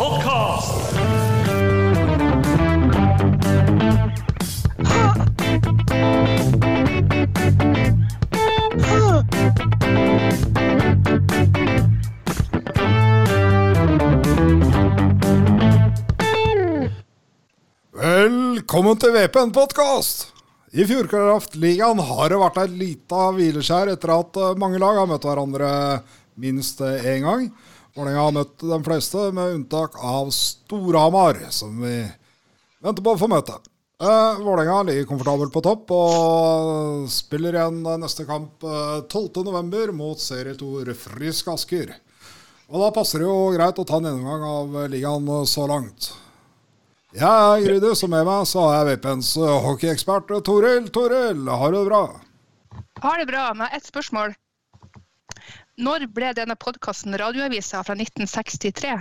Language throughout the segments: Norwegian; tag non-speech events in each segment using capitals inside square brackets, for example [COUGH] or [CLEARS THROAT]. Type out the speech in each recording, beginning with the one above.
podkast! Velkommen til VPN-podkast! I Fjordkraftligaen har det vært et lite hvileskjær etter at eh, mange lag har møtt hverandre minst én gang. Vålerenga har møtt de fleste, med unntak av Storhamar, som vi venter på å få møte. Eh, Vålerenga ligger komfortabelt på topp og spiller igjen neste kamp uh, 12.11. mot serie 2 Frisk Asker. Og Da passer det jo greit å ta en gjennomgang av ligaen så langt. Jeg er Grydus, og med meg så har jeg VPNs hockeyekspert Toril. Toril, har du det bra? Har det bra, med ett spørsmål. Når ble denne podkasten radioavisa fra 1963?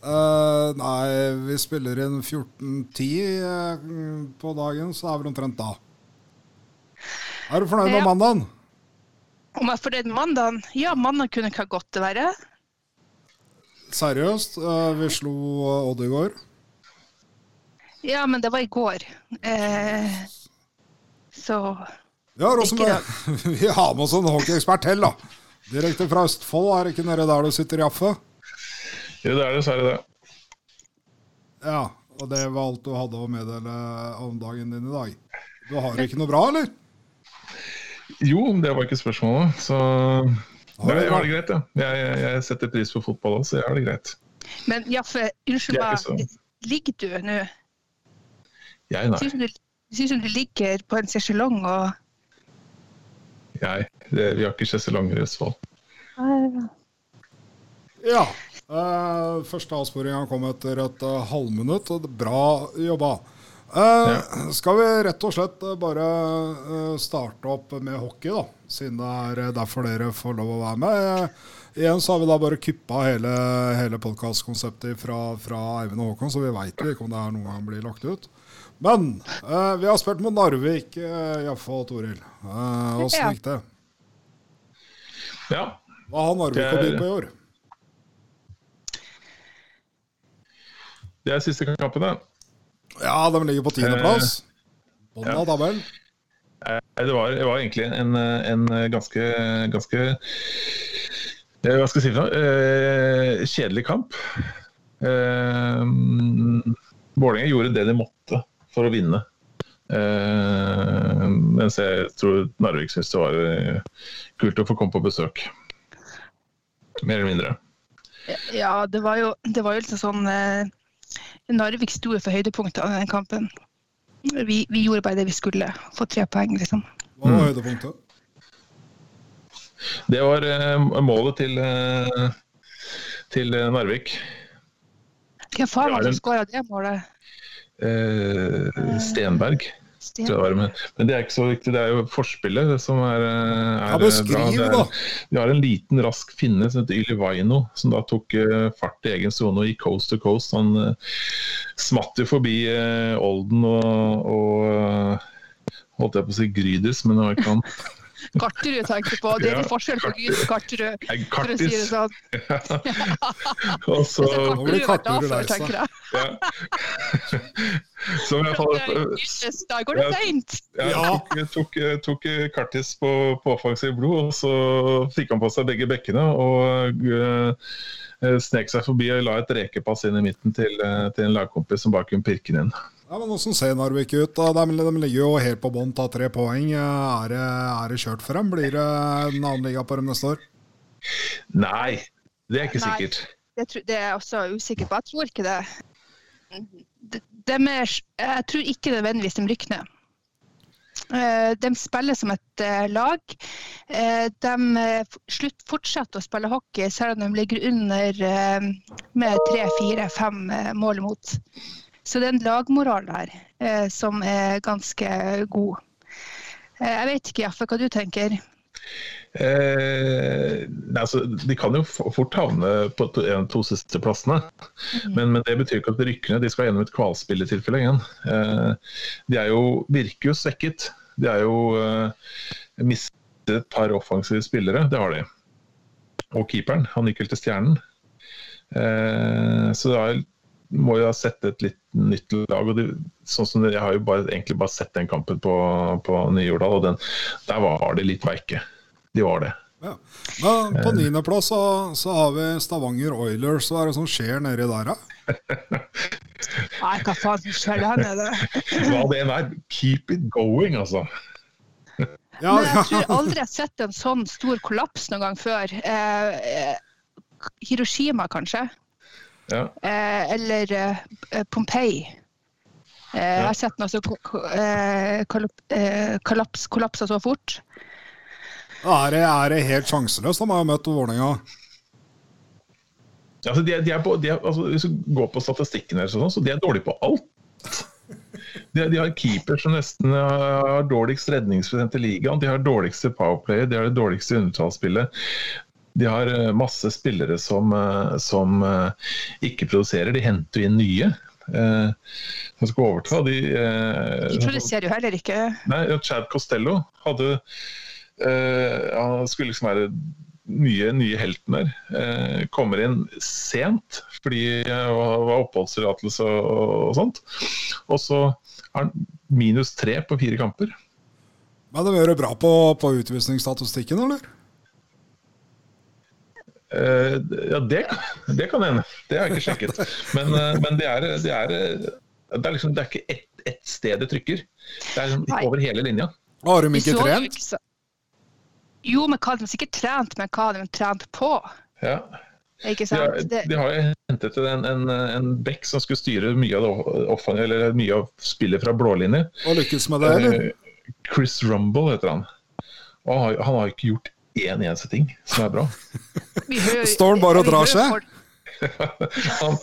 Uh, nei, vi spiller inn 14.10 uh, på dagen, så det er vel omtrent da. Er du fornøyd med Ja. mandagen? Om jeg er fornøyd med mandagen? Ja, mandag kunne ikke ha gått det verre. Seriøst, uh, vi slo Odd i går. Ja, men det var i går. Uh, så ja, med, [LAUGHS] vi har med oss en hockeyekspert til, da. Direkte fra Østfold, er det ikke nede der du sitter, Jaffe? Jo, det er dessverre det. Ja, og det var alt du hadde å meddele om dagen din i dag. Du har det ikke noe bra, eller? Jo, det var ikke spørsmålet. Så Har Nei, jeg har det greit, ja. jeg. Jeg, jeg setter pris på fotball også, så jeg har det greit. Men Jaffe, unnskyld Det meg. Ligger du nå? Jeg, nei. Syns du, syns du du ligger på en sesjelong og Jeg. Det, vi har ikke sjeselonger i Østfold. Ja. Uh, første avsporinga kom etter et uh, halvminutt. Bra jobba. Eh, Skal vi rett og slett bare starte opp med hockey, da? Siden det er derfor dere får lov å være med. Igjen så har vi da bare kuppa hele, hele podkastkonseptet fra, fra Eivind og Håkon, så vi veit jo ikke om det her noen gang blir lagt ut. Men uh, vi har spilt mot Narvik, uh, Jaffe og Toril. Åssen uh, gikk det? Ja. Hva har Narvik å by på i år? Det er siste kampen, det. Ja, de ligger på tiendeplass. Bånn av tabellen. Nei, Det var, det var egentlig en, en ganske, ganske eh, Hva skal jeg si for noe? Eh, kjedelig kamp. Eh, Vålerenga gjorde det de måtte for å vinne. Eh, mens jeg tror Narvik syntes det var eh, kult å få komme på besøk. Mer eller mindre. Ja, det var jo, det var jo liksom sånn eh, Narvik sto for høydepunktet i den kampen. Vi, vi gjorde bare det vi skulle. Få tre poeng, liksom. Hva Mm. var høydepunktet? Det var eh, målet til, eh, til Narvik. Hvem faen var det som skåra det målet? Eh, Stenberg. Sten. tror jeg det var. Men, men det er ikke så viktig. Det er jo forspillet som er, eh, er Ja, beskriv, bra. Det er-. Vi har en liten, rask finne som heter Ylivaino, som da tok eh, fart i egen sone og gikk coast to coast. Han eh, smatt jo forbi eh, Olden og, og eh, holdt jeg på å si Grydis, men det var ikke han. [LAUGHS] Garterud tenkte på. Det er litt forskjell på Gud og Garterud. For å si det sånn. [LAUGHS] [LAUGHS] og så, blir Karterud lei seg. tenker jeg. så [LAUGHS] i hvert fall Da går det seint. Ja, tok, tok, tok Kartis på, på offensiv blod, og så fikk han på seg begge bekkene og eh, snek seg forbi og la et rekepass inn i midten til, eh, til en lagkompis som bare kunne pirke den inn. Ja, men Hvordan ser Narvik ut? da? De, de ligger jo helt på bånn, tar tre poeng. Er det, er det kjørt for dem? Blir det en annen liga på dem neste år? Nei, det er ikke Nei. sikkert. Det, tror- det er jeg også usikker på. Jeg tror ikke det. De, de er, jeg tror ikke nødvendigvis de rykker ned. Eh, De spiller som et eh, lag. Eh, De fortsetter å spille hockey selv om de ligger under med tre, fire, fem mål imot. Så det er en lagmoral der eh, som er ganske god. Eh, Jeg vet ikke, Jaffe, hva du tenker? Eh, altså, de kan jo fort havne på to, en to siste plassene. Men, men det betyr ikke at de rykker ned. De skal gjennom et kvalspill i tilfelle igjen. Eh, de er jo, virker jo svekket. De er jo eh, mistet et par offensive spillere, det har de. Og keeperen. Han gikk vel til Stjernen. Eh, så da må jeg sett et litt nytt lag. og de, sånn som Jeg har jo bare, egentlig bare sett den kampen på, på Ny-Jordal, og den, der var de litt veike. De var det. Ja. Men på niendeplass så, så har vi Stavanger Oilers. Hva er det som skjer nedi der, da? [LAUGHS] Nei, hva faen som skjer der nede? [LAUGHS] Hva det enn er, keep it going, altså. [LAUGHS] Ja, Men jeg tror aldri jeg har sett en sånn stor kollaps noen gang før. Eh, eh, Hiroshima, kanskje. Ja. Eh, eller eh, Pompeii. Eh, Jeg har sett ko- ko- eh, eh, kollaps, kollapsa så fort. Er det, er det helt sjanseløst. De har møtt Vålerenga. Altså, de, er- de er på, de er, altså, hvis du går på statistikken, her, sånn, så de er dårlige på alt. De, de har keeper som nesten har dårligst redningsprosent i ligaen. De har dårligste powerplay, de har det dårligste undertallsspillet. De har eh, masse spillere som, eh, som eh, ikke produserer. De henter inn nye. eh, Som skal overta. De, eh, De produserer jo heller ikke. Nei, ja, Chad Costello hadde eh, Han skulle liksom være nye, nye helten der. Eh, kommer inn sent fordi han var var oppholdstillatelse og, og sånt. Og så er han minus tre på fire kamper. Men det gjør det bra på, på utvisningsstatistikken, eller? Eh, ja, det, det kan hende. Det har jeg ikke sjekket. Men, eh, men det, er, det, er, det er liksom Det er ikke ett ett sted det trykker. Det er liksom Nei. over hele linja. Har de ikke trent? Jo, men hva de har sikkert trent, men hva de trent på. Ja. Ikke De har, sant? Det, de har jo hentet en, en, en bekk som skulle styre mye av, det eller mye av spillet fra blålinje. Og lykkes med det, eller? Eh, Chris Rumble heter han. Og han har, han har ikke gjort én eneste ting som er bra. [LAUGHS] Står han bare og drar seg? [LAUGHS] Han,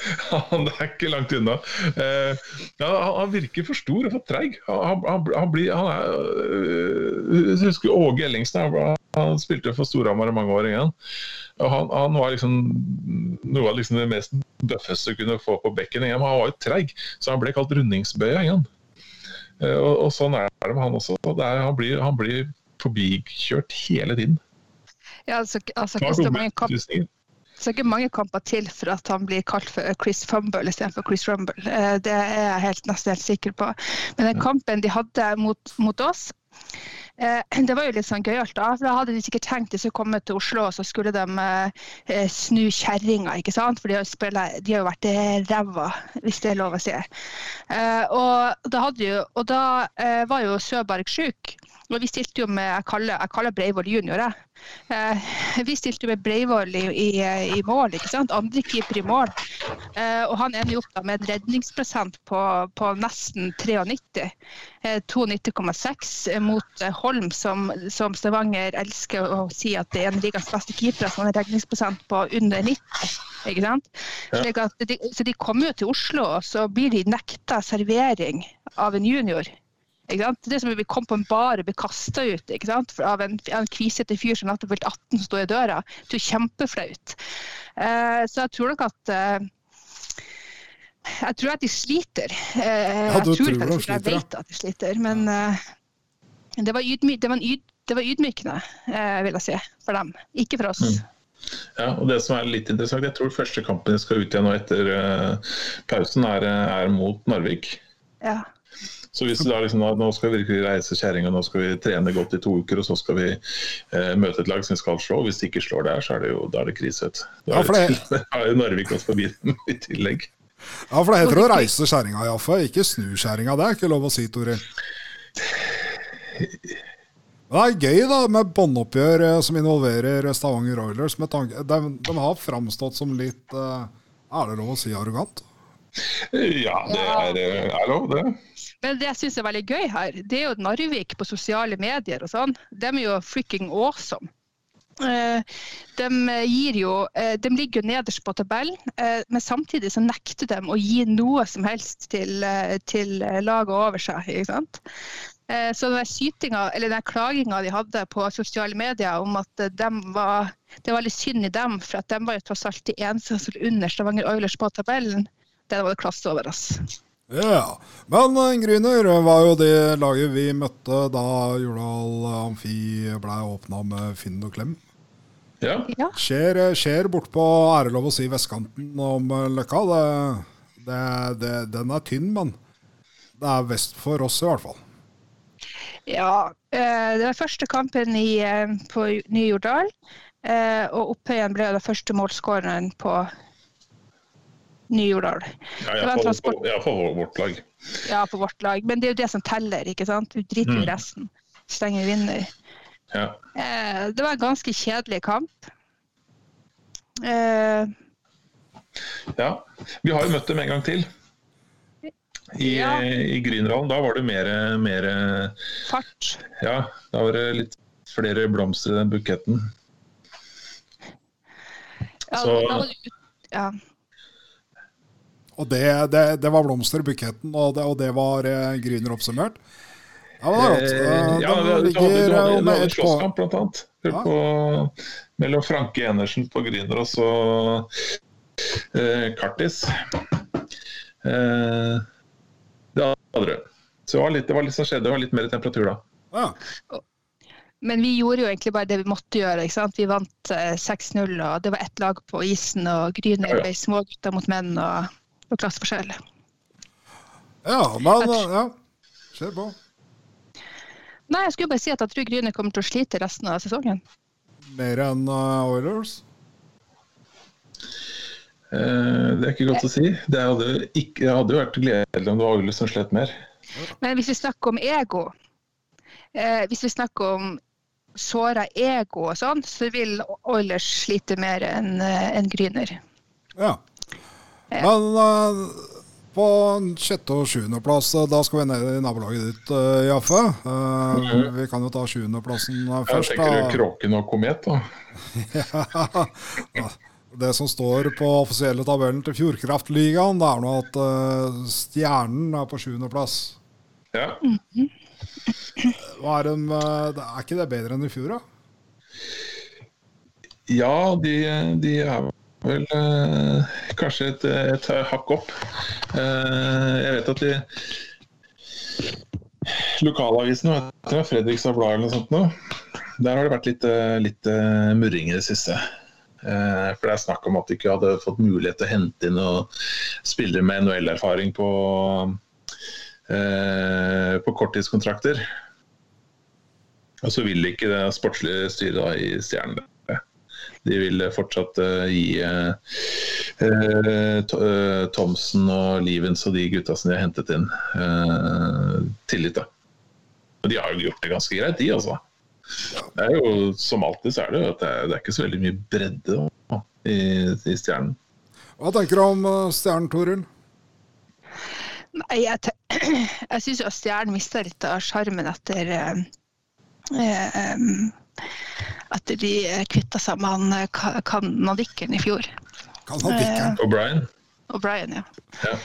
han er ikke langt unna. Eh, ja, han, han virker for stor og for treig. Han, han, han, blir han er, øh, Jeg husker Åge Ellingsen. Han, han spilte for Storhamar i mange år. Igjen. Og han, han var liksom noe av liksom det mest bøffeste du kunne få på bekken. igjen. Han var jo treig, så han ble kalt rundingsbøya igjen. Eh, og, og sånn er det med han også. Det er, han, blir, han blir forbikjørt hele tiden. Ja, altså, altså, så ikke mange kamper til for at han blir kalt for Chris Fumble istedenfor Chris Rumble. Eh, Det er jeg helt, nesten helt sikker på. Men den kampen de hadde mot, mot oss, eh, [CLEARS THROAT] det var jo litt sånn gøyalt. Da for da hadde de sikkert tenkt de skulle komme til Oslo, og så skulle de eh, snu kjerringa, ikke sant? For de har spillet, de har jo vært ræva, hvis det er lov å si. Eh, og da, jo, og da eh, var jo Søberg sjuk. Og vi stilte jo med Jeg kaller, jeg kaller Breivoll junior, jeg. Eh, vi stilte jo med Breivoll i, i, i mål, ikke sant? andre keeper i mål. Eh, og han ender jo opp da med en redningsprosent på, på nesten 93. Eh, 92,6 mot eh, Holm, som, som Stavanger elsker å si at det er en ligas beste keeper, som har en redningsprosent på under 90. Ikke sant? Ja. At de, så de kommer jo til Oslo, og så blir de nekta servering av en junior. Ikke sant? Det som om vi kom på en bar og ble kasta ut ikke sant? Av en, en kvisete fyr som nettopp fylte 18 som står i døra. Det er kjempeflaut. Eh, så jeg tror nok at eh, Jeg tror at de sliter. Eh, Ja, du jeg tror tror ikke de at de sliter, sliter, jeg vet at de sliter. Men eh, det, var ydmy, det, var yd, det var ydmykende, eh, vil jeg si, for dem. Ikke for oss. Mm. Ja, og det som er litt interessant, Jeg tror første kampen de skal ut igjen nå etter eh, pausen, er, er mot Narvik. Ja. Så hvis du da liksom, nå- skal vi virkelig reise kjerringa, nå skal vi trene godt i to uker, og så skal vi eh, møte et lag som skal slå. Hvis de ikke slår der, så er det jo da er det krise. Da Ja, er for det, [LAUGHS] jo Narvik også forbi dem [LAUGHS] i tillegg. Ja, for det heter å reise kjerringa, iallfall, Ikke snu kjerringa. Det er ikke lov å si, Toril. Det er gøy da med båndoppgjør eh, som involverer Stavanger Oilers. Med tanke, de, de har framstått som litt eh, Er det lov å si arrogant? Ja, det er, eh, er lov, det. Men det jeg syns er veldig gøy her, det er jo Narvik på sosiale medier og sånn. De er jo freaking awesome. Eh, De, jo, eh, de ligger jo nederst på tabellen, eh, men samtidig så nekter de å gi noe som helst til, til laget over seg. ikke sant? Så den sytinga, den klaginga de hadde på sosiale medier om at de var, det var litt synd i dem, for at de var jo tross alt de eneste som lå under Stavanger Oilers på tabellen, det var det klasse over oss. Ja. Men eh, Gryner var jo det laget vi møtte da Jordal Amfi ble åpna med Finn og Klem. Ja. Ja. Skjer, skjer bortpå, er det lov å si, vestkanten om eh, Løkka. Det, det, det, den er tynn, men det er vest for oss i hvert fall. Ja, eh, det var første kampen i, eh, på Ny-Jordal. eh, Og Opphøyen ble den første målskåreren på Ny-Jordal. Ja, ja, på, hvert fall vårt lag. Ja, på vårt lag. Men det er jo det som teller, ikke sant? Du driter i Mm. resten. Stenger vinner. Ja. Eh, Det var en ganske kjedelig kamp. Eh, ja. Vi har jo møtt dem en gang til. I, Ja. i Grünerhallen. Da var det mer, mer Fart. Ja, da var det litt flere blomster i den buketten. Ja, Så- da var det ja. Og det, det, det var blomster i buketten, og det, og det var eh, Gryner oppsummert. Ja, men det er godt. Eh, ja, det ligger hadde ett på slåsskamp, blant annet. Ja. På, mellom Franke Enersen på Grüner og så eh, Kartis. Eh, det andre. Så det var litt, det var litt som skjedde. Det var litt mer temperatur da. ja. Men vi gjorde jo egentlig bare det vi måtte gjøre. ikke sant? Vi vant eh, 6-0, og det var ett lag på isen. Og Gryner Ja, ja. ble smågutter mot menn og var klasseforskjell. ja, men ja. Kjør på. Nei, jeg skulle bare si at jeg tror Gryner kommer til å slite resten av sesongen. Mer enn uh, Oilers. Eh, det er ikke godt å si. Det hadde, ikke, det hadde jo vært gledelig om det var Oilers som slet mer. Men hvis vi snakker om ego, eh, hvis vi snakker om såra ego og sånn, så vil Oilers slite mer enn en Gryner. Ja. Ja. Men uh, på sjette- og sjuendeplass, eh, da skal vi ned i nabolaget ditt, uh, Jaffe. Uh, mm -hmm. Vi kan jo ta sjuendeplassen først Jeg tenker da. Kråken og Komet, da. [LAUGHS] Ja, Det som står på offisielle tabellen til Fjordkraftligaen, det er nå at Stjernen er på sjuendeplass. Ja. Hva er, dem, eh, er ikke det bedre enn i fjor, da? Ja, de, de er vel eh, kanskje et, et hakk opp. Eh, jeg vet at de Lokalavisen, Fredrikstad Blad eller noe sånt nå, der har det vært litt, eh, litt uh, murring i det siste. Eh, for det er snakk om at de ikke hadde fått mulighet til å hente inn og spille med NHL-erfaring på, eh, på korttidskontrakter. Og så vil ikke det sportslige styret i Stjernen det. De vil fortsatt eh, gi eh, eh, Thomsen og Livens og de gutta som de har hentet inn, eh, tillit. da. Og de har jo gjort det ganske greit, de altså. Det er jo, Som alltid så er det jo at det er, det er ikke så veldig mye bredde da, i, i Stjernen. Hva tenker du om Stjernen, Toril? Nei, jeg, te- [CLEARS THROAT] jeg syns jo at Stjernen mista litt av sjarmen etter eh, eh, Etter de kvitta seg med han eh, i fjor. Kanadikkeren. Og Brian? Og Brian, ja. Ja.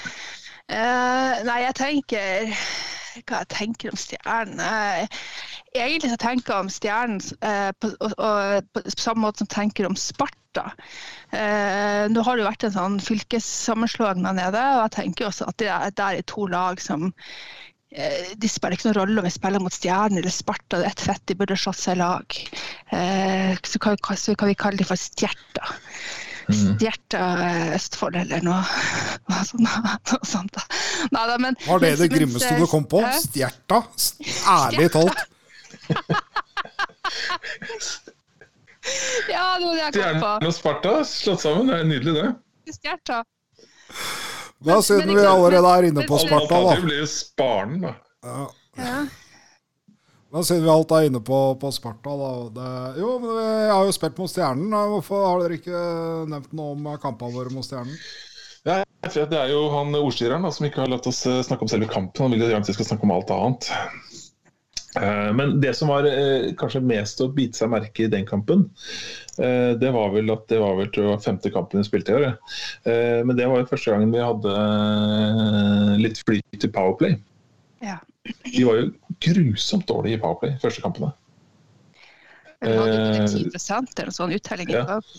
Uh, nei, jeg tenker Hva jeg tenker om Stjernen? Eh, egentlig så tenker jeg om Stjernen eh, på, og, og, på, samme måte som jeg tenker om Sparta. Eh, nå har det jo vært en sånn fylkessammenslåing der nede, og jeg tenker også at det er, det er to lag som eh, det spiller ikke noen rolle om vi spiller mot Stjernen eller Sparta, det er ett fett, de burde slått seg i lag. Eh, så, kan, så kan vi kalle de for Stjerta. Mm. Stjerta eh, Østfold eller noe, [LAUGHS] noe, sånt, noe sånt. da. Neida, men, Var det mens- det grimmeste eh, du kom på? hæ? Stjerta? Ærlig talt. [LAUGHS] Ja, det var det jeg kom Stjernen og Sparta slått sammen, det er nydelig det. Stjerta. Da, siden vi allerede er inne på Sparta, da. Alternativet blir Sparen, da. Ja. Ja. Da siden vi alt er inne på, på Sparta, da. Det, jo, men vi har jo spilt mot Stjernen. da. Hvorfor har dere ikke nevnt noe om kampene våre mot Stjernen? Ja, for det er jo han ordstyreren da, som ikke har latt oss eh, snakke om selve kampen. Han vil gjerne at vi skal snakke om alt annet. Eh, Men det som var eh, kanskje mest å bite seg merke i den kampen, det var vel at det var vel tror jeg, femte kampen vi spilte i år. ja. Eh, Men det var jo første gangen vi hadde eh, litt flyt i Powerplay. Ja. De var jo grusomt dårlige i Powerplay første kampene. Men var Eh, ikke 10 eller en sånn uttelling i ja. dag.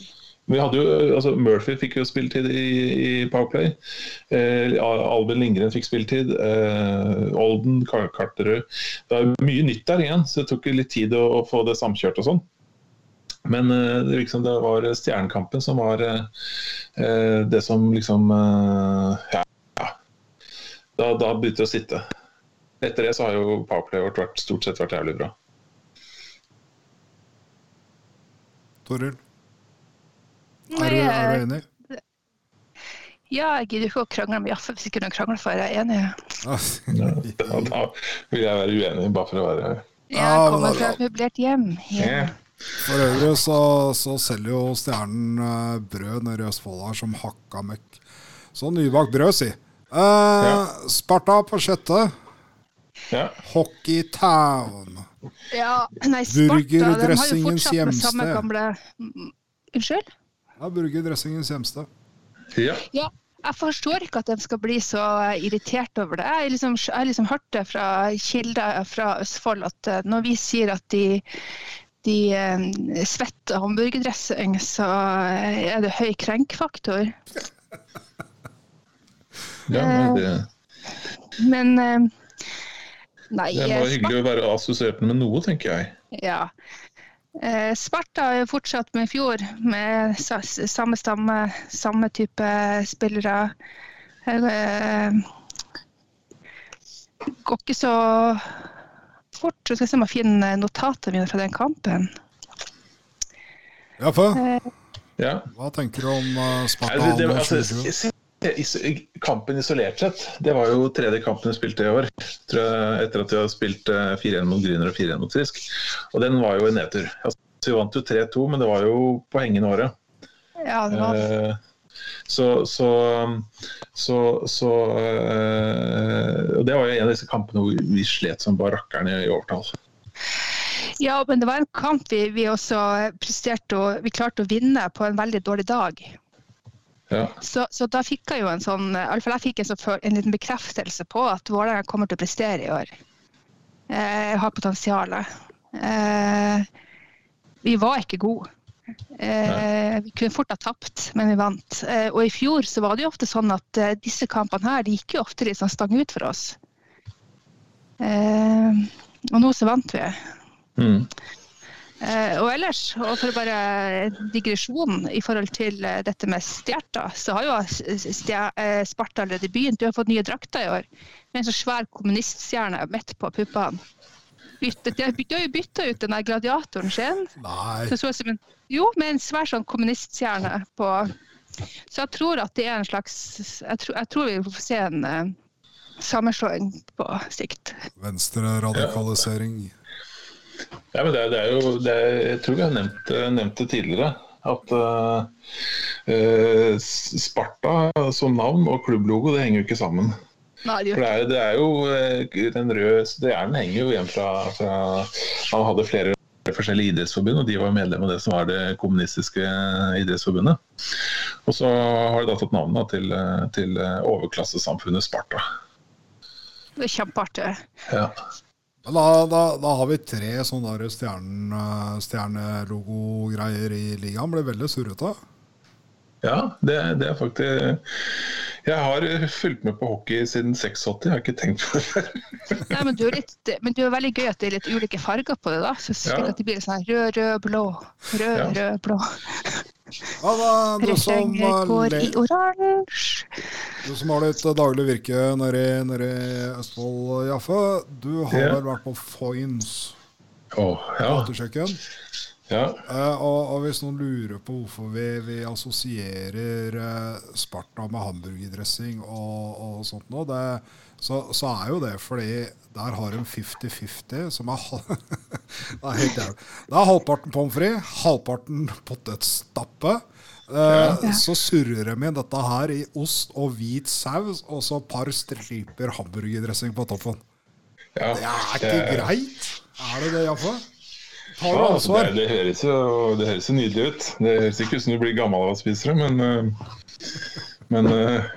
Vi hadde jo, altså Murphy fikk jo spilletid i, i Powerplay. Eh, Alvin Lindgren fikk spilletid. Eh, Olden, Kar Karterud. Det er mye nytt der igjen, så det tok litt tid å, å få det samkjørt og sånn. Men eh, det det var Stjernekampen som var eh, eh, det som liksom Ja. ja. Da, da begynte det å sitte. Etter det så har jo powerplayet vårt vært, stort sett vært jævlig bra. Toril, er er du enig? ja, jeg gidder ikke å krangle med Jaffe hvis ikke noen krangler for jeg er enig. [LAUGHS] Ja. Da vil jeg være uenig, bare for å være Jeg Ja, kommer fra et møblert hjem. Ja. For øvrig så, så selger jo Stjernen eh, brød nede i Østfold her som hakka møkk. Så nybakt brød, si. Eh, Ja. Sparta på sjette. ja. Hockeytown. Ja, nei, Sparta de har jo Burgerdressingens fortsatt med samme hjemsted. gamle Unnskyld? Ja, burgerdressingens hjemsted. ja. Ja, jeg forstår ikke at de skal bli så irritert over det. Jeg har liksom, liksom hørt det fra kilder fra Østfold at eh, når vi sier at de, de svette svetter hamburgerdressing, så eh, er det høy krenkfaktor. ja men det, Men eh, Nei, det er var hyggelig å være assosiert med noe, tenker jeg. Ja. Eh, Sparta jo fortsatt med i fjor, med samme stamme, samme type spillere. Eh, går ikke så fort. Så skal jeg se om jeg finner notatene mine fra den kampen. Jaffe, Eh, Ja. hva tenker du om uh, Sparta? Nei, det, det, altså, is- is- kampen isolert sett, det var jo tredje kampen vi spilte i år. Jeg, etter at vi har spilt eh, 4-1 mot Grüner og 4-1 mot Frisk. Og den var jo en nedtur. Altså, vi vant jo 3-2, men det var jo på hengende året. ja, det var Eh, så så, så, så øh, det var jo en av disse kampene hvor vi slet som bare rakkeren i, i overtall. Ja, men det var en kamp vi, vi også presterte og vi klarte å vinne på en veldig dårlig dag. Ja. Så, så da fikk jeg jo en sånn, iallfall jeg fikk en, sånn, en liten bekreftelse på at Vålerenga kommer til å prestere i år. Eh, har potensialet. Eh, vi var ikke gode. Eh, vi kunne fort ha tapt, men vi vant. Eh, og i fjor så var det jo ofte sånn at eh, disse kampene her de gikk jo ofte litt sånn stang ut for oss. Eh, og nå så vant vi. Mm. Eh, og ellers, og for å bare digresjon i forhold til eh, dette med stjerter, så har jo eh, Sparta allerede begynt. Du har fått nye drakter i år. Med en så svær kommuniststjerne midt på puppene. du har de har jo bytta ut den der gladiatoren sin. Nei, Så så ut som en, jo, med en svær sånn kommuniststjerne på Så jeg tror at det er en slags Jeg tror, jeg tror vi får se en uh, sammenslåing på sikt. venstreradikalisering. Ja, men det, det er jo det er, Jeg tror vi har nevnt, nevnt det tidligere. At uh, eh, Sparta som navn og klubblogo det henger jo ikke sammen. Nei, det For det er, det er jo den røde stjernen henger jo igjen fra, fra Han hadde flere forskjellige idrettsforbund, og de var medlem av det som var det kommunistiske idrettsforbundet. Og så har de da tatt navnet da, til, til eh, overklassesamfunnet Sparta. det er kjempeartig. Ja. Da, da, da har vi tre sånne der stjerne- stjernelogogreier i ligaen. Ble veldig surrete. Ja, det, det er faktisk Jeg har fulgt med på hockey siden 86, jeg har ikke tenkt på det [LAUGHS] før. Nei, men, du er litt, men det er veldig gøy at det er litt ulike farger på det. da, så slik Ja. at det blir sånn rød, rød, blå. Rød, Ja. rød, blå. Ja, da, du, som, går i oransje. du som har litt daglige daglig virke nede i, nede i Østfold, Jaffe. Du har Ja. vært på Foynes oh, ja. gatekjøkken? Ja. Uh, og, og hvis noen lurer på hvorfor vi, vi assosierer uh, Sparta med hamburgerdressing og, og sånt noe, det, så, så er jo det fordi der har de 50-50, som er, [LAUGHS] det er helt jævlig. Det er halvparten pommes frites, halvparten potetstappe. Eh, Så surrer de inn dette her i ost og hvit saus, og så et par striper hamburgerdressing på toppen. ja. Det er ikke greit. Er det det, Jaffe? Tar du Ja, altså, det, det, høres jo, det høres jo nydelig ut. Det høres ikke ut som du blir gammel av å spise det, men, eh, men, eh,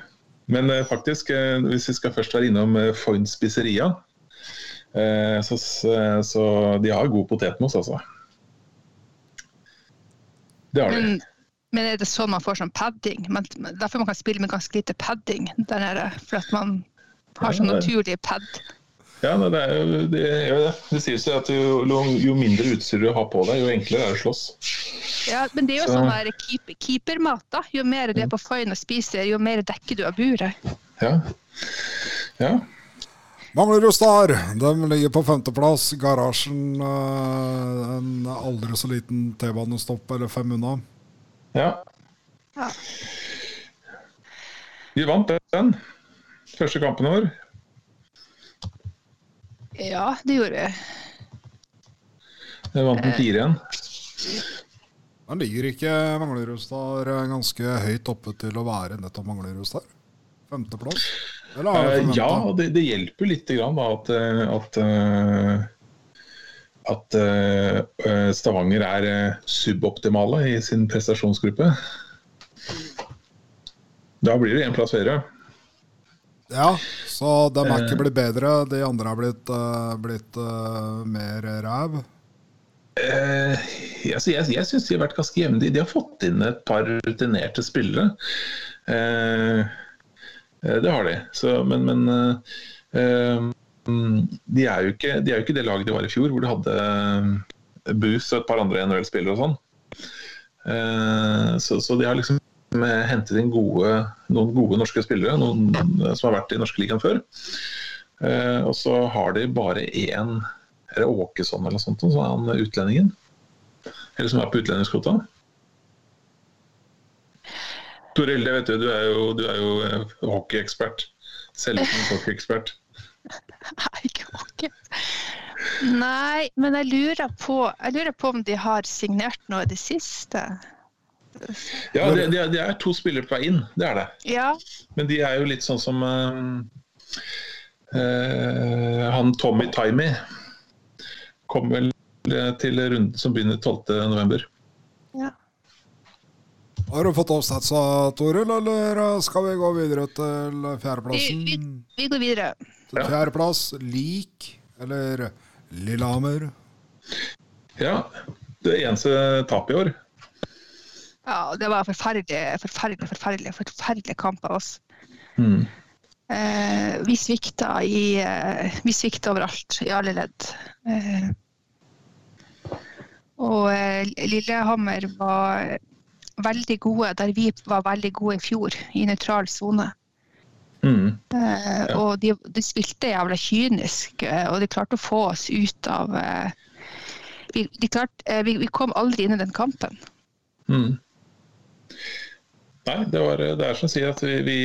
men eh, faktisk, hvis vi skal først være innom Foyn spiseria, eh, så, så de har god potetmos, altså. Det har de. Men, men er det sånn man får sånn padding? Man, derfor man kan spille med ganske lite padding der nede. For at man har sånn naturlig pad. Ja, det, er jo, det, jo det. det sies jo at jo, jo mindre utstyr du har på deg, jo enklere er det å slåss. Ja, men det er jo Så- sånn der keep, keepermat, da. Jo mer du er på foien og spiser, jo mer dekker du av buret. Ja. ja. Manglerud Star de ligger på femteplass. Garasjen eh, en aldri så liten T-banestopp eller fem unna. ja. Ja. Vi vant den første kampen vår. Ja, det gjorde vi. Vi vant den 4-1. Men ligger ikke Manglerud Star eh, ganske høyt oppe til å være nettopp Manglerudstad? Femteplass? Eller er det Eh, ja, det, det hjelper litt grann, da, at, eh, at, eh, at eh, eh, Stavanger er eh, suboptimale i sin prestasjonsgruppe. Da blir det én plass høyere. Ja, så de er ikke Eh. blitt bedre. De andre er blitt, uh, blitt uh, mer ræv. Uh, altså jeg jeg syns de har vært ganske jevne. De, har fått inn et par rutinerte spillere. Det har de. Så, men men de, er jo ikke, de er jo ikke det laget de var i fjor, hvor de hadde Booth og et par andre NHL-spillere og sånn. Så, så de har liksom hentet inn gode, noen gode norske spillere, noen eh, som har vært i norske ligaen før. Eh, og så har de bare én er det Åkesson eller noe sånt, som er han utlendingen? Eller som er på utlendingskvota? Toril, det vet du, du er jo, du er jo eh, hockeyekspert. Selvutnevnt [LAUGHS] hockeyekspert. Nei, ikke hockey. Nei, men jeg lurer, på, jeg lurer på om de har signert noe i det siste. Ja, det, det, er- det er to spillere på vei inn, det er det. Ja, Men de er jo litt sånn som uh, uh, han Tommy Timey. Kom vel til runden som begynner 12.11. ja. Har du fått oppsatsa, Toril, eller eh, skal vi gå videre til fjerdeplassen? Vi, vi, vi går videre. Til fjerdeplass, Lik, eller Lillehammer. Ja, det eneste tapet i år. Ja, det var forferdelig, forferdelig, forferdelig, forferdelig kamp av oss. Mm. Eh, vi svikta i eh, Vi svikta overalt, i alle ledd. Eh, og eh, Lillehammer var veldig gode der vi var veldig gode i fjor, i nøytral sone. Mm. Eh, Og de, de spilte jævla kynisk, eh, og de klarte å få oss ut av vi, de klarte, vi, vi kom aldri inn i den kampen. Mm. Nei, det, var, det er som sier at vi, vi,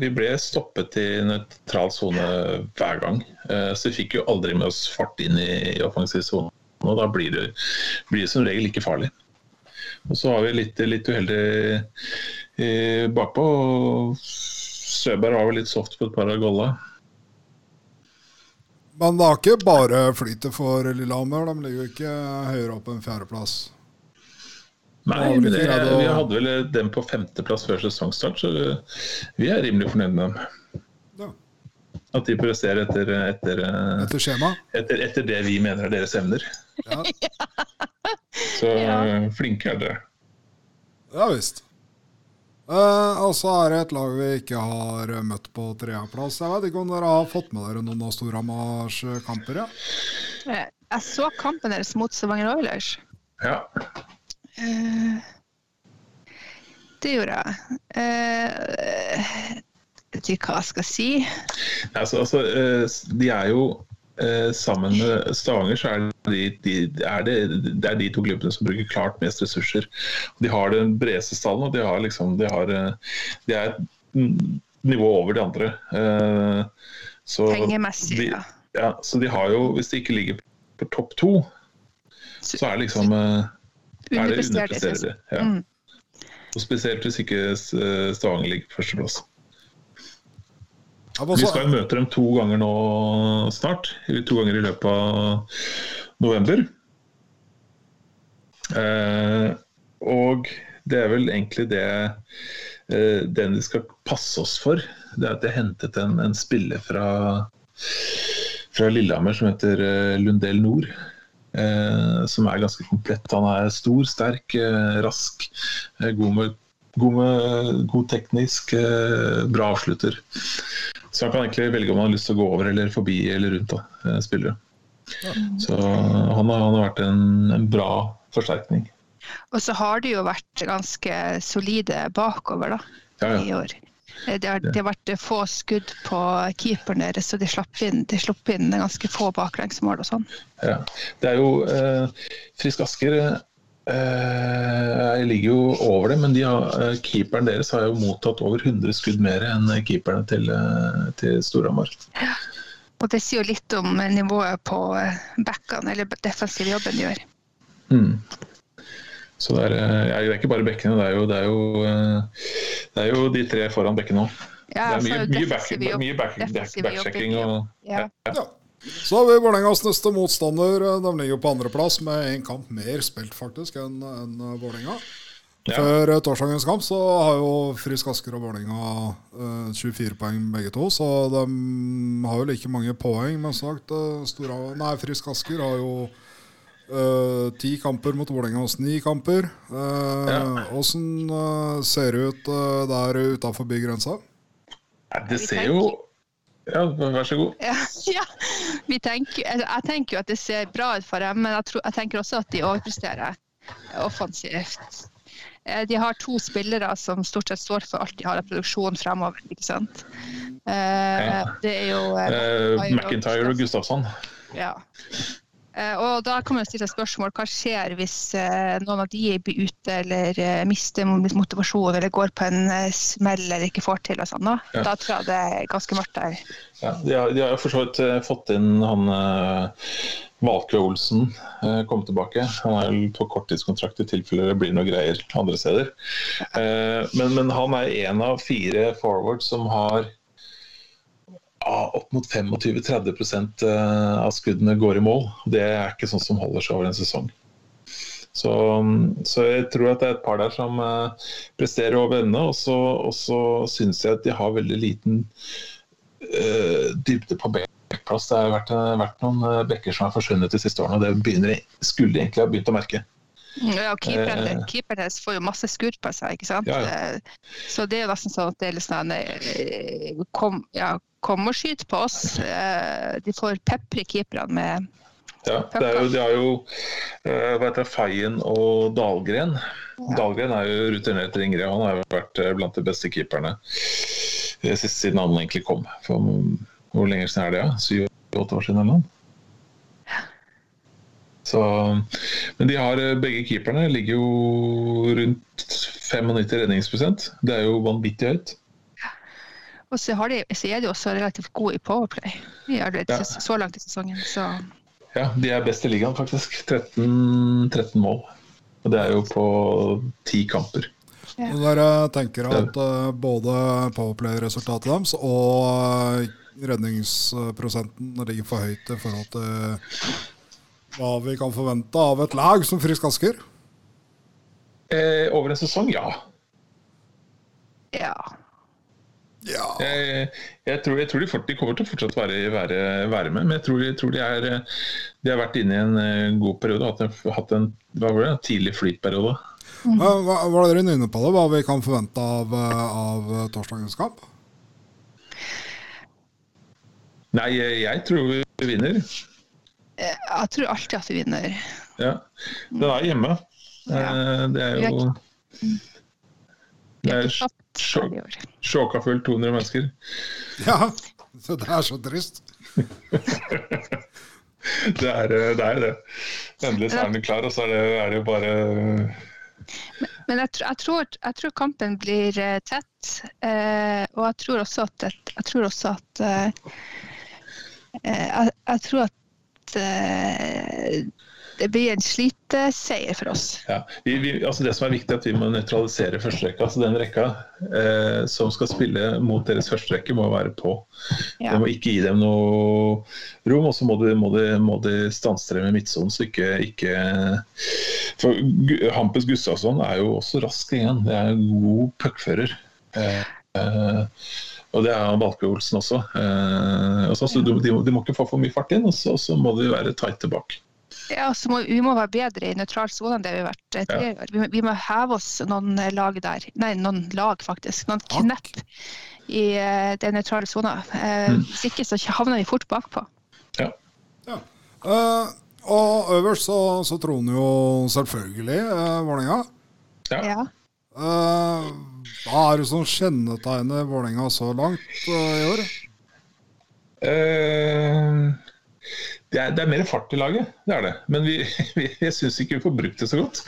vi ble stoppet i nøytral sone hver gang. Eh, Så vi fikk jo aldri med oss fart inn i, i offensiv sone. Og da blir det, blir det som regel ikke farlig. Og så var vi litt, litt uheldige eh, bakpå. og Søberg var vel litt soft på et par av golla. Men det er ikke bare flytet for Lillehammer. De ligger jo ikke høyere opp enn fjerdeplass. Nei, men det, vi hadde vel dem på femteplass før sesongstart, så vi er rimelig fornøyd med dem. Ja. At de presterer etter, etter, eh, Etter skjema. etter, etter det vi mener er deres evner. Ja, [LAUGHS] Så Ja. eh, flinke er dere. ja visst. Eh, og så er det et lag vi ikke har møtt på tredjeplass. Jeg vet ikke om dere har fått med dere noen av Storhamars kamper? Ja? Eh, Jeg så kampen deres mot Stavanger Oilers. Ja. Eh, Det gjorde jeg. Eh, Jeg vet ikke hva jeg skal si. Altså, altså, eh, de er jo Sammen med Stavanger så er, de, de, er det, det er de to klubbene som bruker klart mest ressurser. De har den bredeste stallen, og de har liksom De, har, de er et nivå over de andre. Så Pengemessig, de, ja. ja. Så de har jo, hvis de ikke ligger på topp to, så er det liksom eh, er det Ja. Mm. Og spesielt hvis ikke eh, Stavanger ligger på førsteplass. Vi skal skal møte dem to ganger nå snart. To ganger i løpet av november. Eh, og det er vel egentlig det eh, den vi skal passe oss for. Det er at jeg hentet en, en spiller fra, fra Lillehammer som heter eh, Lundell Nord. Eh, som er ganske komplett. Han er stor, sterk, eh, rask, eh, god, med, god, med, god teknisk, eh, bra avslutter. Så han kan egentlig velge om han har lyst til å gå over eller forbi eller rundt da, spillere. Så han har, han har vært en, en bra forsterkning. Og så har de jo vært ganske solide bakover da, Ja, i ja. år. Eh, Det har, det har vært få skudd på keeperen deres, så de slapp inn, de slapp inn ganske få baklengsmål og sånn. ja. Det er jo eh, Frisk Asker eh, ligger jo over det, men de har, eh, keeperen deres har jo mottatt over 100 skudd mer enn keeperne til, eh, til Storhamar. Og det sier jo litt om nivået på eh, backene, eller defensive jobben de gjør. Mm. Så det er, eh, ja, det er ikke bare bekkene, det er jo, det er jo, eh, det er jo de tre foran bekkene òg. Ja, det er altså, mye, mye, back, mye back, back, ja. Ja. Så har vi Vålerengas neste motstander. De ligger på andreplass med én kamp mer spilt faktisk enn en Vålerenga. Ja. Før eh, torsdagens kamp så har jo Frisk Asker og Vålerenga eh, 24 poeng begge to, så de har jo like mange poeng. Men sagt, eh, nei, Frisk Asker har jo eh, ti kamper mot Vålerenga hos ni kamper. Ja. Åssen eh, ser det ut eh, der utafor bygrensa? Det ser jo Ja, vær så god. Ja, [LAUGHS] ja. Vi tenker, jeg, jeg tenker jo at det ser bra ut for dem, men jeg, tror, jeg tenker også at de overpresterer offensivt. Eh, De har to spillere som stort sett står for alt de har av produksjon fremover. ikke sant? Eh, Ja. Det er jo eh, Eh, McIntyre og Gustafsson. Ja. Eh, Og da kan man jo stille spørsmål hva skjer hvis eh, noen av de blir ute eller eh, mister motivasjon eller går på en smell eller ikke får til og sånn. Da, Ja. da tror jeg det er ganske mørkt der. Ja, de, har, de har jo for så vidt fått inn han Valkve Olsen kom tilbake. Han er jo på korttidskontrakt i tilfelle det blir noe greier andre steder. Men, men han er en av fire forwards som har opp mot 25-30 eh, av skuddene går i mål. Det er ikke sånn som holder seg over en sesong. Så, så jeg tror at det er et par der som eh, presterer over ende. Og så, og så syns jeg at de har veldig liten uh, dybde på backplass. Det har vært, vært noen bekker som har forsvunnet de siste årene, og det begynner, skulle egentlig ha begynt å merke. Ja, keeperen, Eh. keeperen hennes får jo masse skudd på seg, ikke sant. Ja, ja. Eh, Så det er jo nesten sånn at det er litt sånn eh, kom, ja, kom og skyt på oss. De får pepre keeperne med Ja, det er jo, de har jo hva heter det, Feien og Dahlgren. Dahlgren er jo rutinert ringere. Han har jo vært blant de beste keeperne siden han egentlig kom. For, hvor lenge siden er det? Ja? Syv-åtte år siden eller noe? Så, men de har, eh, begge keeperne ligger jo rundt 95 redningsprosent. Det er jo vanvittig høyt. Og så, har de, så er de også relativt gode i powerplay arbeid, Ja. så, så langt i sesongen. Så Ja, de er best i ligaen, faktisk. 13, 13 mål. Og det er jo på ti kamper. Ja. Dere tenker at eh, både powerplay-resultatet deres og eh, redningsprosenten ligger for høyt i forhold til hva vi kan forvente av et lag som Frisk Asker? Eh, over en sesong, ja. ja. Ja. Jeg, jeg, tror, jeg tror de, fort, de kommer til å fortsatt være, være, være med, men jeg tror, jeg tror de, er, eh, de har vært inne i en eh, god periode. Hatt en, hatt en hva var det, en tidlig flytperiode. Hva, hva var dere inne på det? Hva vi kan forvente av, eh, av torsdagens kamp? Nei, jeg, jeg tror vi vinner. Eh, Jeg tror alltid at vi vinner. Ja. Den er hjemme. Ja. Det er jo Det er sjåka fullt 200 mennesker. Ja, så det er så trist. [LAUGHS] Det er eh, det. Er det. Endelig så er den klar, og så er det, er det jo bare Men jeg, jeg, tror, jeg tror kampen blir eh, tett. Eh, og jeg tror også at, jeg tror også at eh, eh, jeg, jeg tror at eh, det blir en sliteseier for oss. Ja, vi, vi, altså Det som er viktig, er at vi må nøytralisere førsterekka. Altså den rekka eh, som skal spille mot deres førsterekke, må være på. Ja. Det må ikke gi dem noe rom, og så må de, må de, må de stanse dem med midtsonen. Så ikke, ikke For Hampus Gustavsson er jo også rask igjen. Det er en god puckfører. Eh, eh, og det er Valke Olsen også. Eh, også så, så de, de, må- ikke få for mye fart inn, og så, så må de være tighte bak. Ja, så må, Vi må være bedre i nøytral sone enn det vi har vært tidligere. Ja. Vi, vi, må heve oss noen eh, lag der. Nei, noen lag, faktisk. Noen knepp i uh, den nøytrale sona. Uh, mm. Hvis ikke så havner vi fort bakpå. Ja. ja. Uh, og øverst så, så troner jo selvfølgelig uh, Vålerenga. Ja. ja. Hva er det som kjennetegner Vålerenga så langt i år? Uh, det er, det er, mer fart i laget, det er det. Men vi, [LAUGHS] vi, jeg syns ikke vi får brukt det så godt.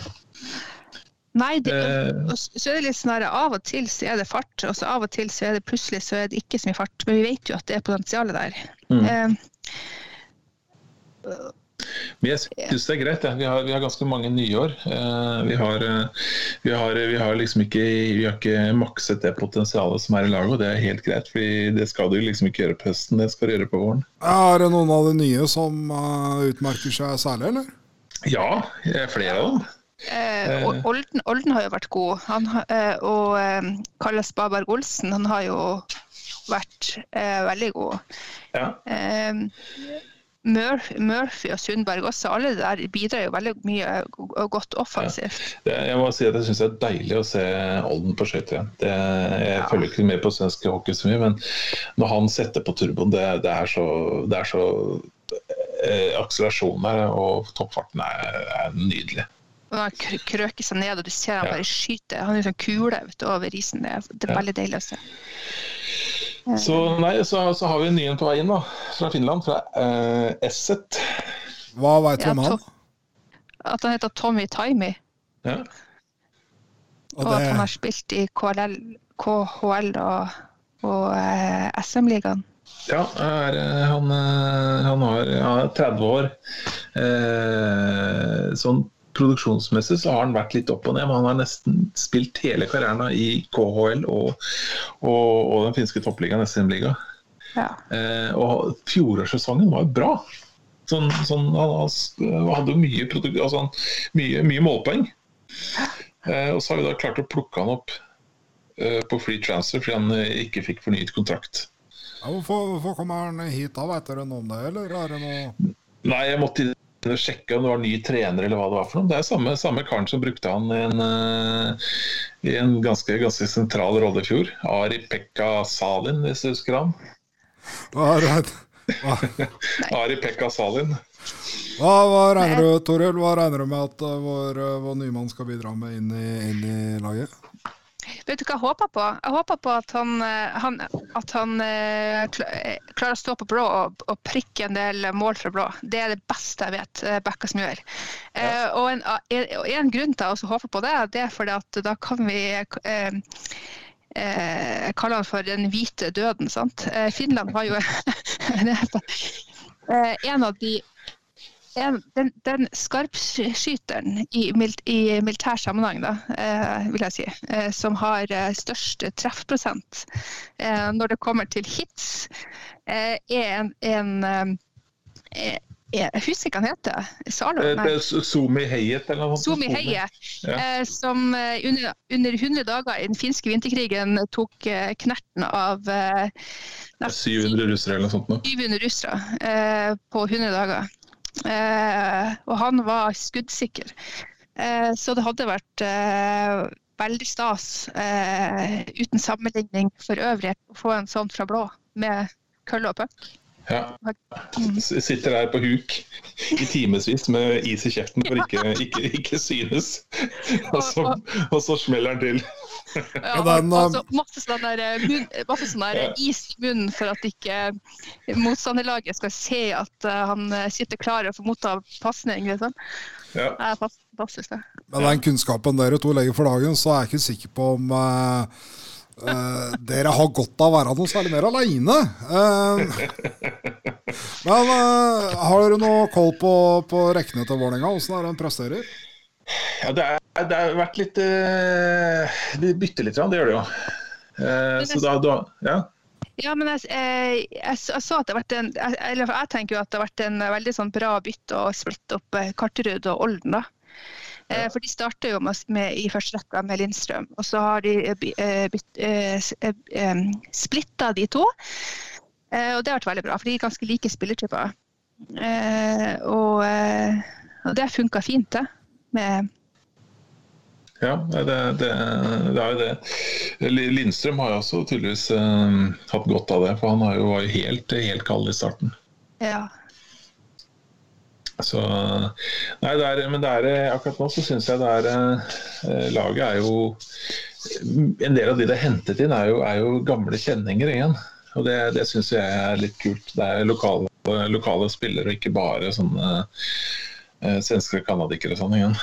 Nei, det, uh, så er det litt sånn her, av og til så er det fart, og så av og til så er det plutselig så er det ikke så mye fart. Men vi vet jo at det er potensialet der. Mm. Men jeg syns det er greit. Ja. Vi, har, vi, har, ganske mange nyår. Uh, vi, har, uh, vi, har, vi har liksom ikke, vi har ikke makset det potensialet som er i laget, og det er helt greit. For det skal du liksom ikke gjøre på høsten, det skal du gjøre på våren. Er det noen av de nye som uh, utmerker seg særlig, eller? Ja, flere av dem. Eh, Olden, Olden, har jo vært god, han, og eh, Kalles Baberg Olsen han har jo vært eh, veldig god. Ja. Murphy og Sundberg også, alle der bidrar jo veldig mye og godt offensivt. Ja. jeg må si at jeg syns det er deilig å se Olden på skøyter igjen. Det, jeg ja. følger ikke med på svensk hockey så mye, men når han setter på turboen, det, det, er så, det er så eh, Akselerasjonen der og toppfarten er, er nydelig. Og han krøker seg ned, og du ser han bare skyter. Han er sånn kule over isen. Det er, det er veldig deilig å se. Så, nei, så, så, har vi en ny en på vei inn da, fra Finland, fra uh, Esset. Hva veit du om han? At han heter Tommy Taimi. Ja. Og, og det... at han har spilt i KLL, KHL og, og uh, SM-ligaen. Ja, er, eh, han, han, har ja, 30 år. Eh, sånn produksjonsmessig så har han vært litt opp og ned, men han har nesten spilt hele karrieren i KHL og, og, og den finske toppligaen, SM-liga. Ja. Eh, og fjorårssesongen var bra. Sånn, sånn, han, hadde mye, altså, mye, mye målpoeng. Eh, og så har vi da klart å plukke han opp eh, på free transfer fordi han eh, ikke fikk fornyet kontrakt. Ja, hvorfor, hvorfor kommer han hit da, veit dere noe om det, eller er det noe Nei, jeg måtte sjekke om det var ny trener eller hva det var for noe. Det er samme, samme karen som brukte han i en, uh, i en ganske, ganske, sentral rolle i fjor. Ari Pekka Salin, hvis du husker han. Right. [LAUGHS] Ari Pekka Salin. Hva, hva, regner du Toril, hva regner du med at uh, vår, uh, vår nymann skal bidra med inn i, inn i laget? Vet du hva jeg håper på? Jeg håper på at han, eh, han, at han eh, eh, klarer å stå på blå og, og, prikke en del mål fra blå. Det er det beste jeg vet Bekka som gjør. Ja. og, en, en, grunn til å håpe på det, det er fordi at da kan vi eh, eh, kalle han for den hvite døden. sant? Finland var jo [LAUGHS] en av de en, den, den skarpskyteren i, i, militær sammenheng, da, eh, vil jeg si, eh, som har eh, størst treffprosent eh, når det kommer til hits, eh, er en, en eh, jeg husker ikke hva han heter. Salo? Sumi Heiet eller noe? Sumi Heiet, ja. som under, under 100 dager i den finske vinterkrigen tok knerten av 700 russere eller noe sånt? 700 russere på 100 dager. Eh, og han var skuddsikker. Eh, så det hadde vært eh, veldig stas, uten sammenligning for øvrig, å få en sånn fra blå med kølle og puck. Ja. Sitter der på huk i timevis med is i kjeften for ikke, ikke, ikke synes. Og så, og så smeller han til. Ja, altså, masse sånn der, munn, masse sånn der is i munnen for at ikke motstanderlaget skal se at uh, han sitter klar og får motta pasning. Liksom. Ja. Med den kunnskapen dere to legger for dagen, så er jeg ikke sikker på om uh, Uh, dere har godt av å være noe særlig mer aleine. Uh, men uh, har dere noe koll på, på rekkene til Vålerenga? Åssen er det de presterer? Ja, det, er, det har vært litt De bytter litt, det gjør de jo. så da, da ja. Ja, men jeg, jeg, jeg, jeg, så at det har vært en, eller jeg tenker jo at det har vært en veldig sånn bra bytte å splitte opp Karterud og Olden. da. Eh, for de starter jo med, med, i første rekke med Lindstrøm. Og så har de eh, eh, splitta de to. og det har vært veldig bra, for de er ganske like spillertyper. og Og det funka fint, det. Med Ja, det, det, det er jo det. Lindstrøm har jo også tydeligvis hatt godt av det, for han jo, var jo helt, helt kald i starten. Ja. Så Nei, det er, men det er, akkurat nå så syns jeg det er uh, Laget er jo En del av de det er hentet inn, er jo, er jo gamle kjenninger igjen. Og det, det syns jeg er litt kult. Det er lokale, lokale spillere, og ikke bare sånne eh, svenske canadikere og sånn igjen.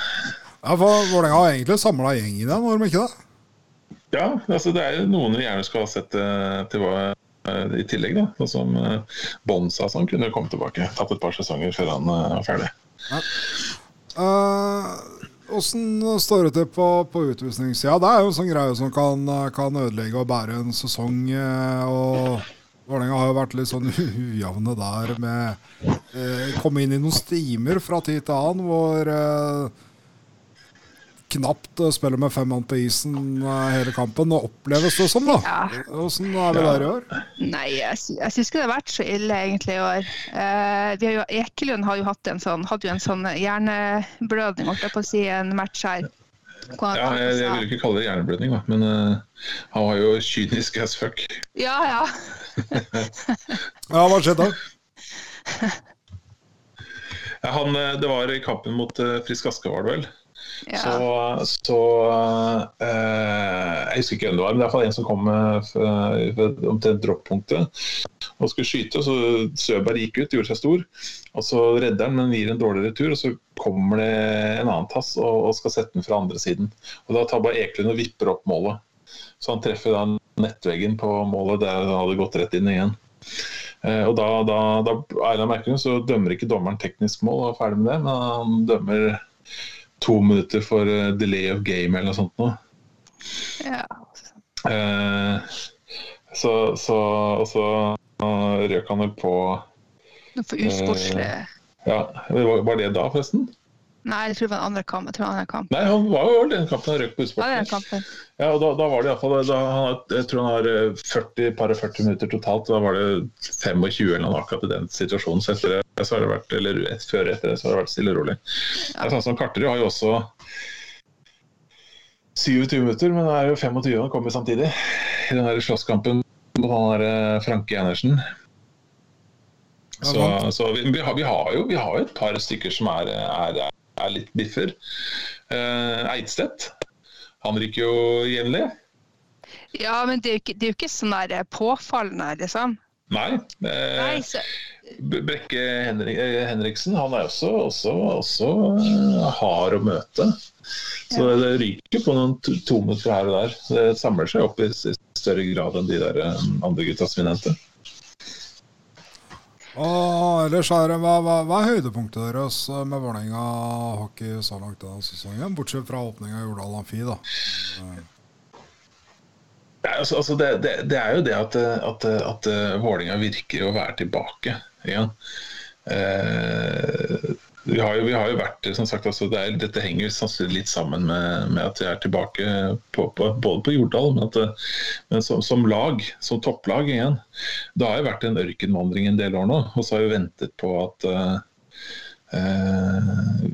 Ja, for Vålerenga har egentlig samla gjeng i den, har de ikke det? Ja, altså det er jo noen vi gjerne skal ha sett til i tillegg, da. Sånn som uh, Bonsa sånn, kunne komme tilbake. Tatt et par sesonger før han var er ferdig. Ja. Uh, står det til på, på utvisningssida? Det er jo en sånn greie som kan, kan ødelegge og bære en sesong. og Vålerenga har jo vært litt sånn [LAUGHS] ujevne der med eh, Komme inn i noen stimer fra tid til annen hvor eh, knapt spiller med fem mann på isen hele kampen. Og oppleves det som, da? Ja. Åssen er vi der i år? Nei, jeg, sy jeg syns ikke det har vært så ille egentlig i år. Eh, vi har jo, Ekelund har jo hatt en sånn, hadde jo en sånn hjerneblødning, holdt jeg på å si, en match her. Ja, jeg, jeg vil ikke kalle det hjerneblødning, da, men uh, han var jo kynisk as fuck. Ja, ja. [LAUGHS] ja, hva skjedde da? [LAUGHS] Ja, han, det var i kampen mot uh, Frisk Aske, var det vel. Ja. Så, så eh, Jeg husker ikke hvem det var, men det er iallfall en som kom uh, omtrent droppunktet og skulle skyte. og så Søberg gikk ut, gjorde seg stor. og Så redder han, men gir en dårlig retur. og Så kommer det en annen tass og, og skal sette den fra andre siden. og Da tar bare Eklund og vipper opp målet. Så han treffer da nettveggen på målet der han hadde gått rett inn igjen. Uh, og da, da, da så dømmer ikke dommeren teknisk mål og er ferdig med det, men han dømmer to minutter for uh, delay of game eller noe sånt noe. Ja. Uh, så, så, og så uh, røk han vel på Noe for usportslig. Ja, Var det da, forresten? Nei, jeg tror det var en andre kamp. Jeg tror han kamp. Nei, han var jo den kampen han røk på utsporten. Ja, og da, da var det iallfall Jeg tror han har 40, par og 40 minutter totalt. Da var det 25 eller noe akkurat i den situasjonen. Så etter det så har det vært, eller før etter det så har det vært stille og rolig. Ja. Det er sånn som Karterud har jo også 27 minutter, men det er jo 25 han kommer samtidig. I den der slåsskampen mot han der Franke Enersen. Så, så vi, vi, har, vi, har, jo, vi har jo et par stykker som er, er, er litt biffer. Uh, Eidstedt, han ryker jo jevnlig. Ja, men det er jo ikke, det er jo ikke sånn der påfallende, liksom. Nei. Eh, Nei så... Brekke Henrik, Henriksen han er også, også, også hard å møte. Så ja. det ryker på noen to, to her og der. Det samler seg opp i større grad enn de der andre gutta som vi nevnte. Ellers er det, hva, hva, hva er høydepunktet deres med Vålerenga hockey så langt denne sesongen? Bortsett fra åpninga i Jordal Amfi, da. Ja, altså, altså det, det, det, er jo det at, at, at Vålerenga virker å være tilbake igjen. Eh, vi, har jo, vi, har jo, vært som sagt, altså det er, Dette henger sannsynligvis litt sammen med, med, at vi er tilbake på, på, både på Jordal, men, at, men som, som, lag, som topplag igjen. Det har jo vært en ørkenvandring en del år nå, og så har vi ventet på at uh,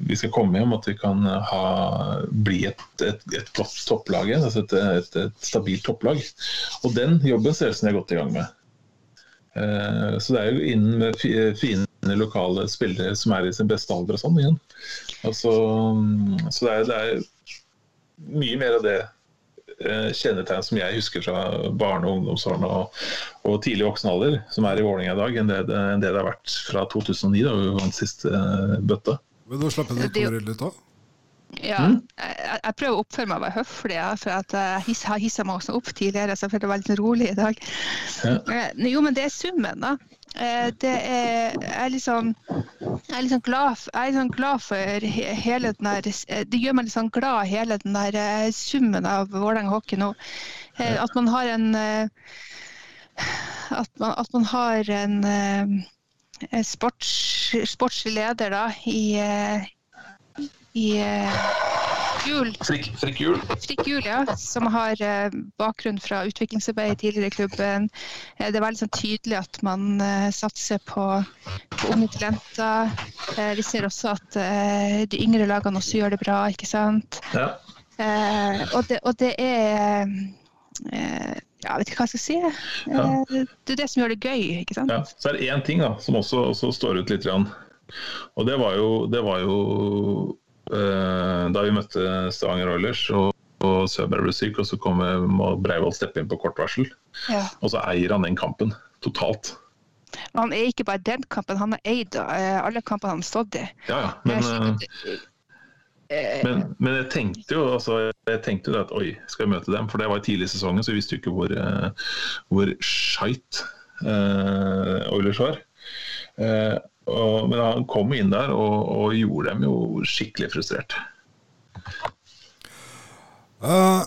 vi skal komme hjem, at vi kan ha, bli et, godt topplag igjen. Altså et, et, et, stabilt topplag. Og den jobben ser ut som de er godt i gang med. Uh, så det er jo innen fine lokale spillere som er i sin beste alder og sånn igjen. Altså, så det er, det er, mye mer av det uh, kjennetegn som jeg husker fra barne- og ungdomsårene og, og, tidlig voksen alder, som er i Vålerenga i dag, enn det, enn det, det har vært fra 2009, da vi vant siste uh, bøtte. Vil du slippe det til litt òg? Ja, mm? jeg, jeg, prøver å oppføre meg og være høflig, ja, for at jeg har hissa meg også opp tidligere, så jeg føler meg litt rolig i dag. Ja. Jo, men det er summen, da. Det er, jeg er liksom jeg er liksom glad, jeg er liksom glad for hele den der Det gjør meg litt sånn glad, hele den der summen av Vålerenga hockey nå. At man har en At man, at man har en sports, sportslig leder da, i, i Jul, Frikk, frikk jul. Frikk Jul, ja, som har eh, bakgrunn fra utviklingsarbeid tidligere i klubben. Eh, det er veldig sånn tydelig at man eh, satser på, på unge talenter. Vi ser også at de yngre lagene også gjør det bra, ikke sant. Ja. Og, det, og det er Ja, jeg vet ikke hva jeg skal si. Ja. Det er det som gjør det gøy, ikke sant. Ja, så er det én ting da, som også, også står ut litt. Og det var jo, det var jo da vi møtte Stavanger Oilers og, og Søberg ble syk, og så kom må Breivoll steppe inn på kort varsel. Ja. Og så eier han den kampen totalt. Men han er ikke bare den kampen, han har eid eh, alle kampene han har stått i. Ja, ja. Men, eh, Eh, men, men jeg tenkte jo altså, jeg tenkte jo at oi, skal vi møte dem? For det var tidlig i sesongen, så vi visste jo ikke hvor, eh, hvor skeit uh, Oilers var. Eh, og, men han kom inn der og, og gjorde dem jo skikkelig frustrert. Uh,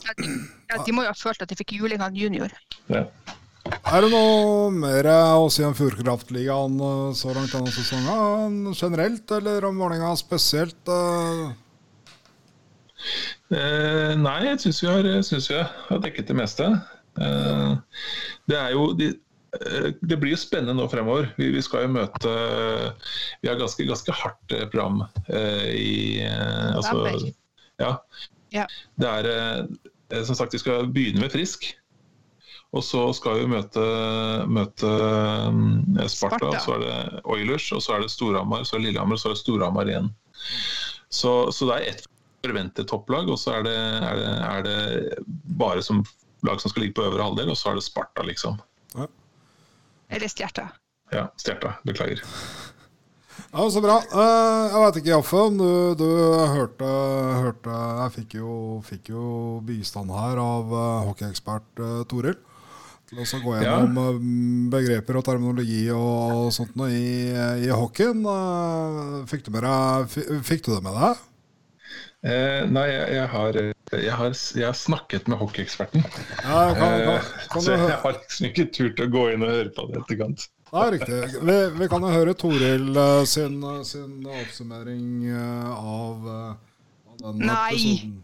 ja, de må jo ha følt at de fikk juling av junior. Ja. er det noe mer å si om Fjordkraftligaen eh, så langt denne sesongen? Generelt, eller om Vålerenga spesielt? Uh... Eh, nei, jeg syns vi, synes vi har dekket det meste. Eh, det er jo de, eh, det blir jo spennende nå fremover. Vi, vi skal jo møte Vi har ganske, ganske hardt eh, program eh, i eh, altså, ja. Ja. Det er eh, Som sagt, vi skal begynne med Frisk. Og så skal vi møte, møte eh, Sparta, Sparta. så er det Oilers, og så er det Storhamar, så er det Lillehammer, og så er det Storhamar igjen. Så, så det er ett forventet topplag, og så er det, er, det, er det bare som lag som skal ligge på øvre halvdel, og så er det Sparta, liksom. Eller Stjerta. Ja, Stjerta. Beklager. Ja, Så bra. Eh, jeg veit ikke, Jaffe, om du, du hørte, hørte Jeg fikk jo, fikk jo bistand her av uh, hockeyekspert uh, Toril. Til å gå gjennom ja. begreper og terminologi og sånt noe i, i hockeyen. Eh, fikk, du med deg, fikk du det med deg? Eh, nei, jeg, jeg, har, jeg, har, jeg har snakket med hockeyeksperten. Ja, kan, kan, Eh, kan så jeg høre? har liksom ikke turt å gå inn og høre på det etterkant. Ja, riktig. Vi, vi kan jo høre Toril eh, sin, sin oppsummering eh, av, eh, av den Nei. episoden.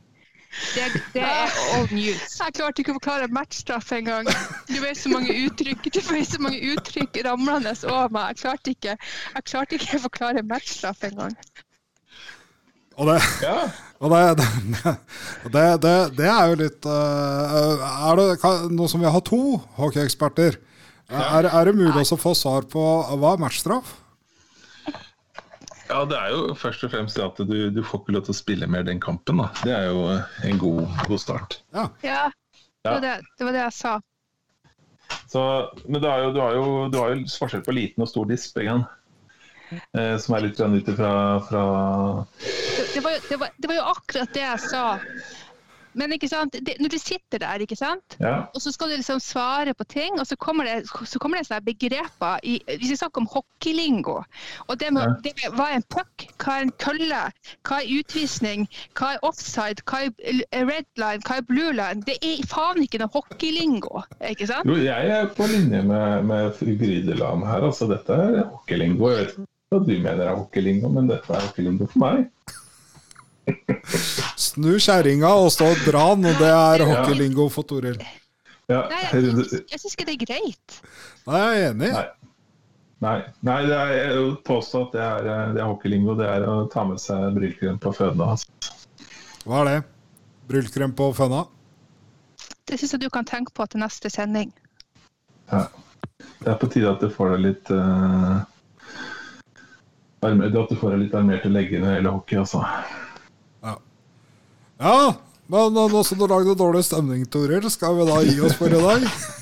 Det, det er all news. [LAUGHS] Jeg klarte ikke å forklare matchstraff engang. Du vet så mange uttrykk du vet så mange uttrykk ramlende over meg. Jeg klarte ikke, jeg klarte ikke å forklare matchstraff engang. Og det, Ja, Og det, [LAUGHS] det, det, det, det er jo litt eh, Er det nå som vi har to hockeyeksperter, er, er det mulig også å få svar på hva er matchstraff? ja, det er jo først og fremst det at du, du får ikke lov til å spille mer den kampen. Da. Det er jo en god, god start. Ja. Ja, det var det, det var det jeg sa. Så, men det er jo, du, har jo, du har jo forskjell på liten og stor disp, ikke? Eh, som er litt ut ifra fra Det, var, jo- det, var, det var jo akkurat det jeg sa. Men ikke sant? Det, når du sitter der, ikke sant? Ja. og så skal du liksom svare på ting, og så kommer det, så kommer det sånne begreper i, Hvis vi snakker om hockeylingo, og det med, Ja. det med hva er en puck, hva er en kølle, hva er utvisning, hva er offside, hva er red line, hva er blue line Det er faen ikke noe hockeylingo, ikke sant? Jo, jeg er på linje med, med Grydeland her. Altså, dette er hockeylingo. Jeg vet hva du mener er hockeylingo, men dette er hockeylingo for meg. [LAUGHS] Snu kjerringa og stå og dra den, og det er hockeylingo for Toril. Ja, Nei, jeg, syns- ikke det er greit. Nei, jeg er enig. Nei. Nei, nei det er, jeg påstår påstå at det er, det er hockeylingo. Det er å ta med seg brylkrem på føttene. Altså. Hva er det? Bryllkrem på føna? Det syns jeg du kan tenke på til neste sending. Ja. Det er på tide at du får deg litt uh, At du får deg litt armerte legger når det gjelder hockey, altså. Ja, men nå som du lagde dårlig stemning, Toril, skal vi da gi oss for i dag? [LAUGHS]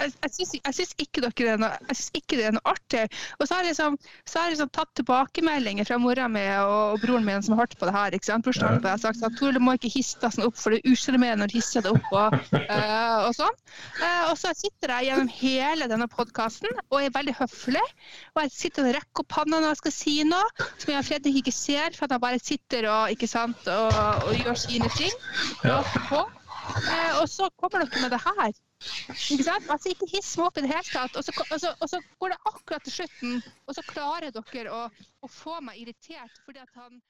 jeg, jeg, syns, jeg syns ikke ikke det er noe artig. Og så har jeg liksom, så har jeg liksom tatt tilbakemeldinger fra mora mi og, og broren min som har hørt på det her. ikke sant? Brorsan jeg har sagt at Tore, du må ikke hisse deg sånn opp, for det er usjarmerende når du hisser deg opp. Og, uh, [LAUGHS] og sånn. Uh, og så sitter jeg gjennom hele denne podkasten og er veldig høflig. Og jeg sitter og rekker opp panna når jeg skal si noe, som jeg og Fredrik ikke ser, for at jeg bare sitter og, ikke sant, og, og gjør sine ting. Ja. Eh, og så kommer dere med det her. Ikke sant? Altså, ikke hiss meg opp i det hele tatt. Og så, og, så, og så går det akkurat til slutten, og så klarer dere å, å få meg irritert fordi at han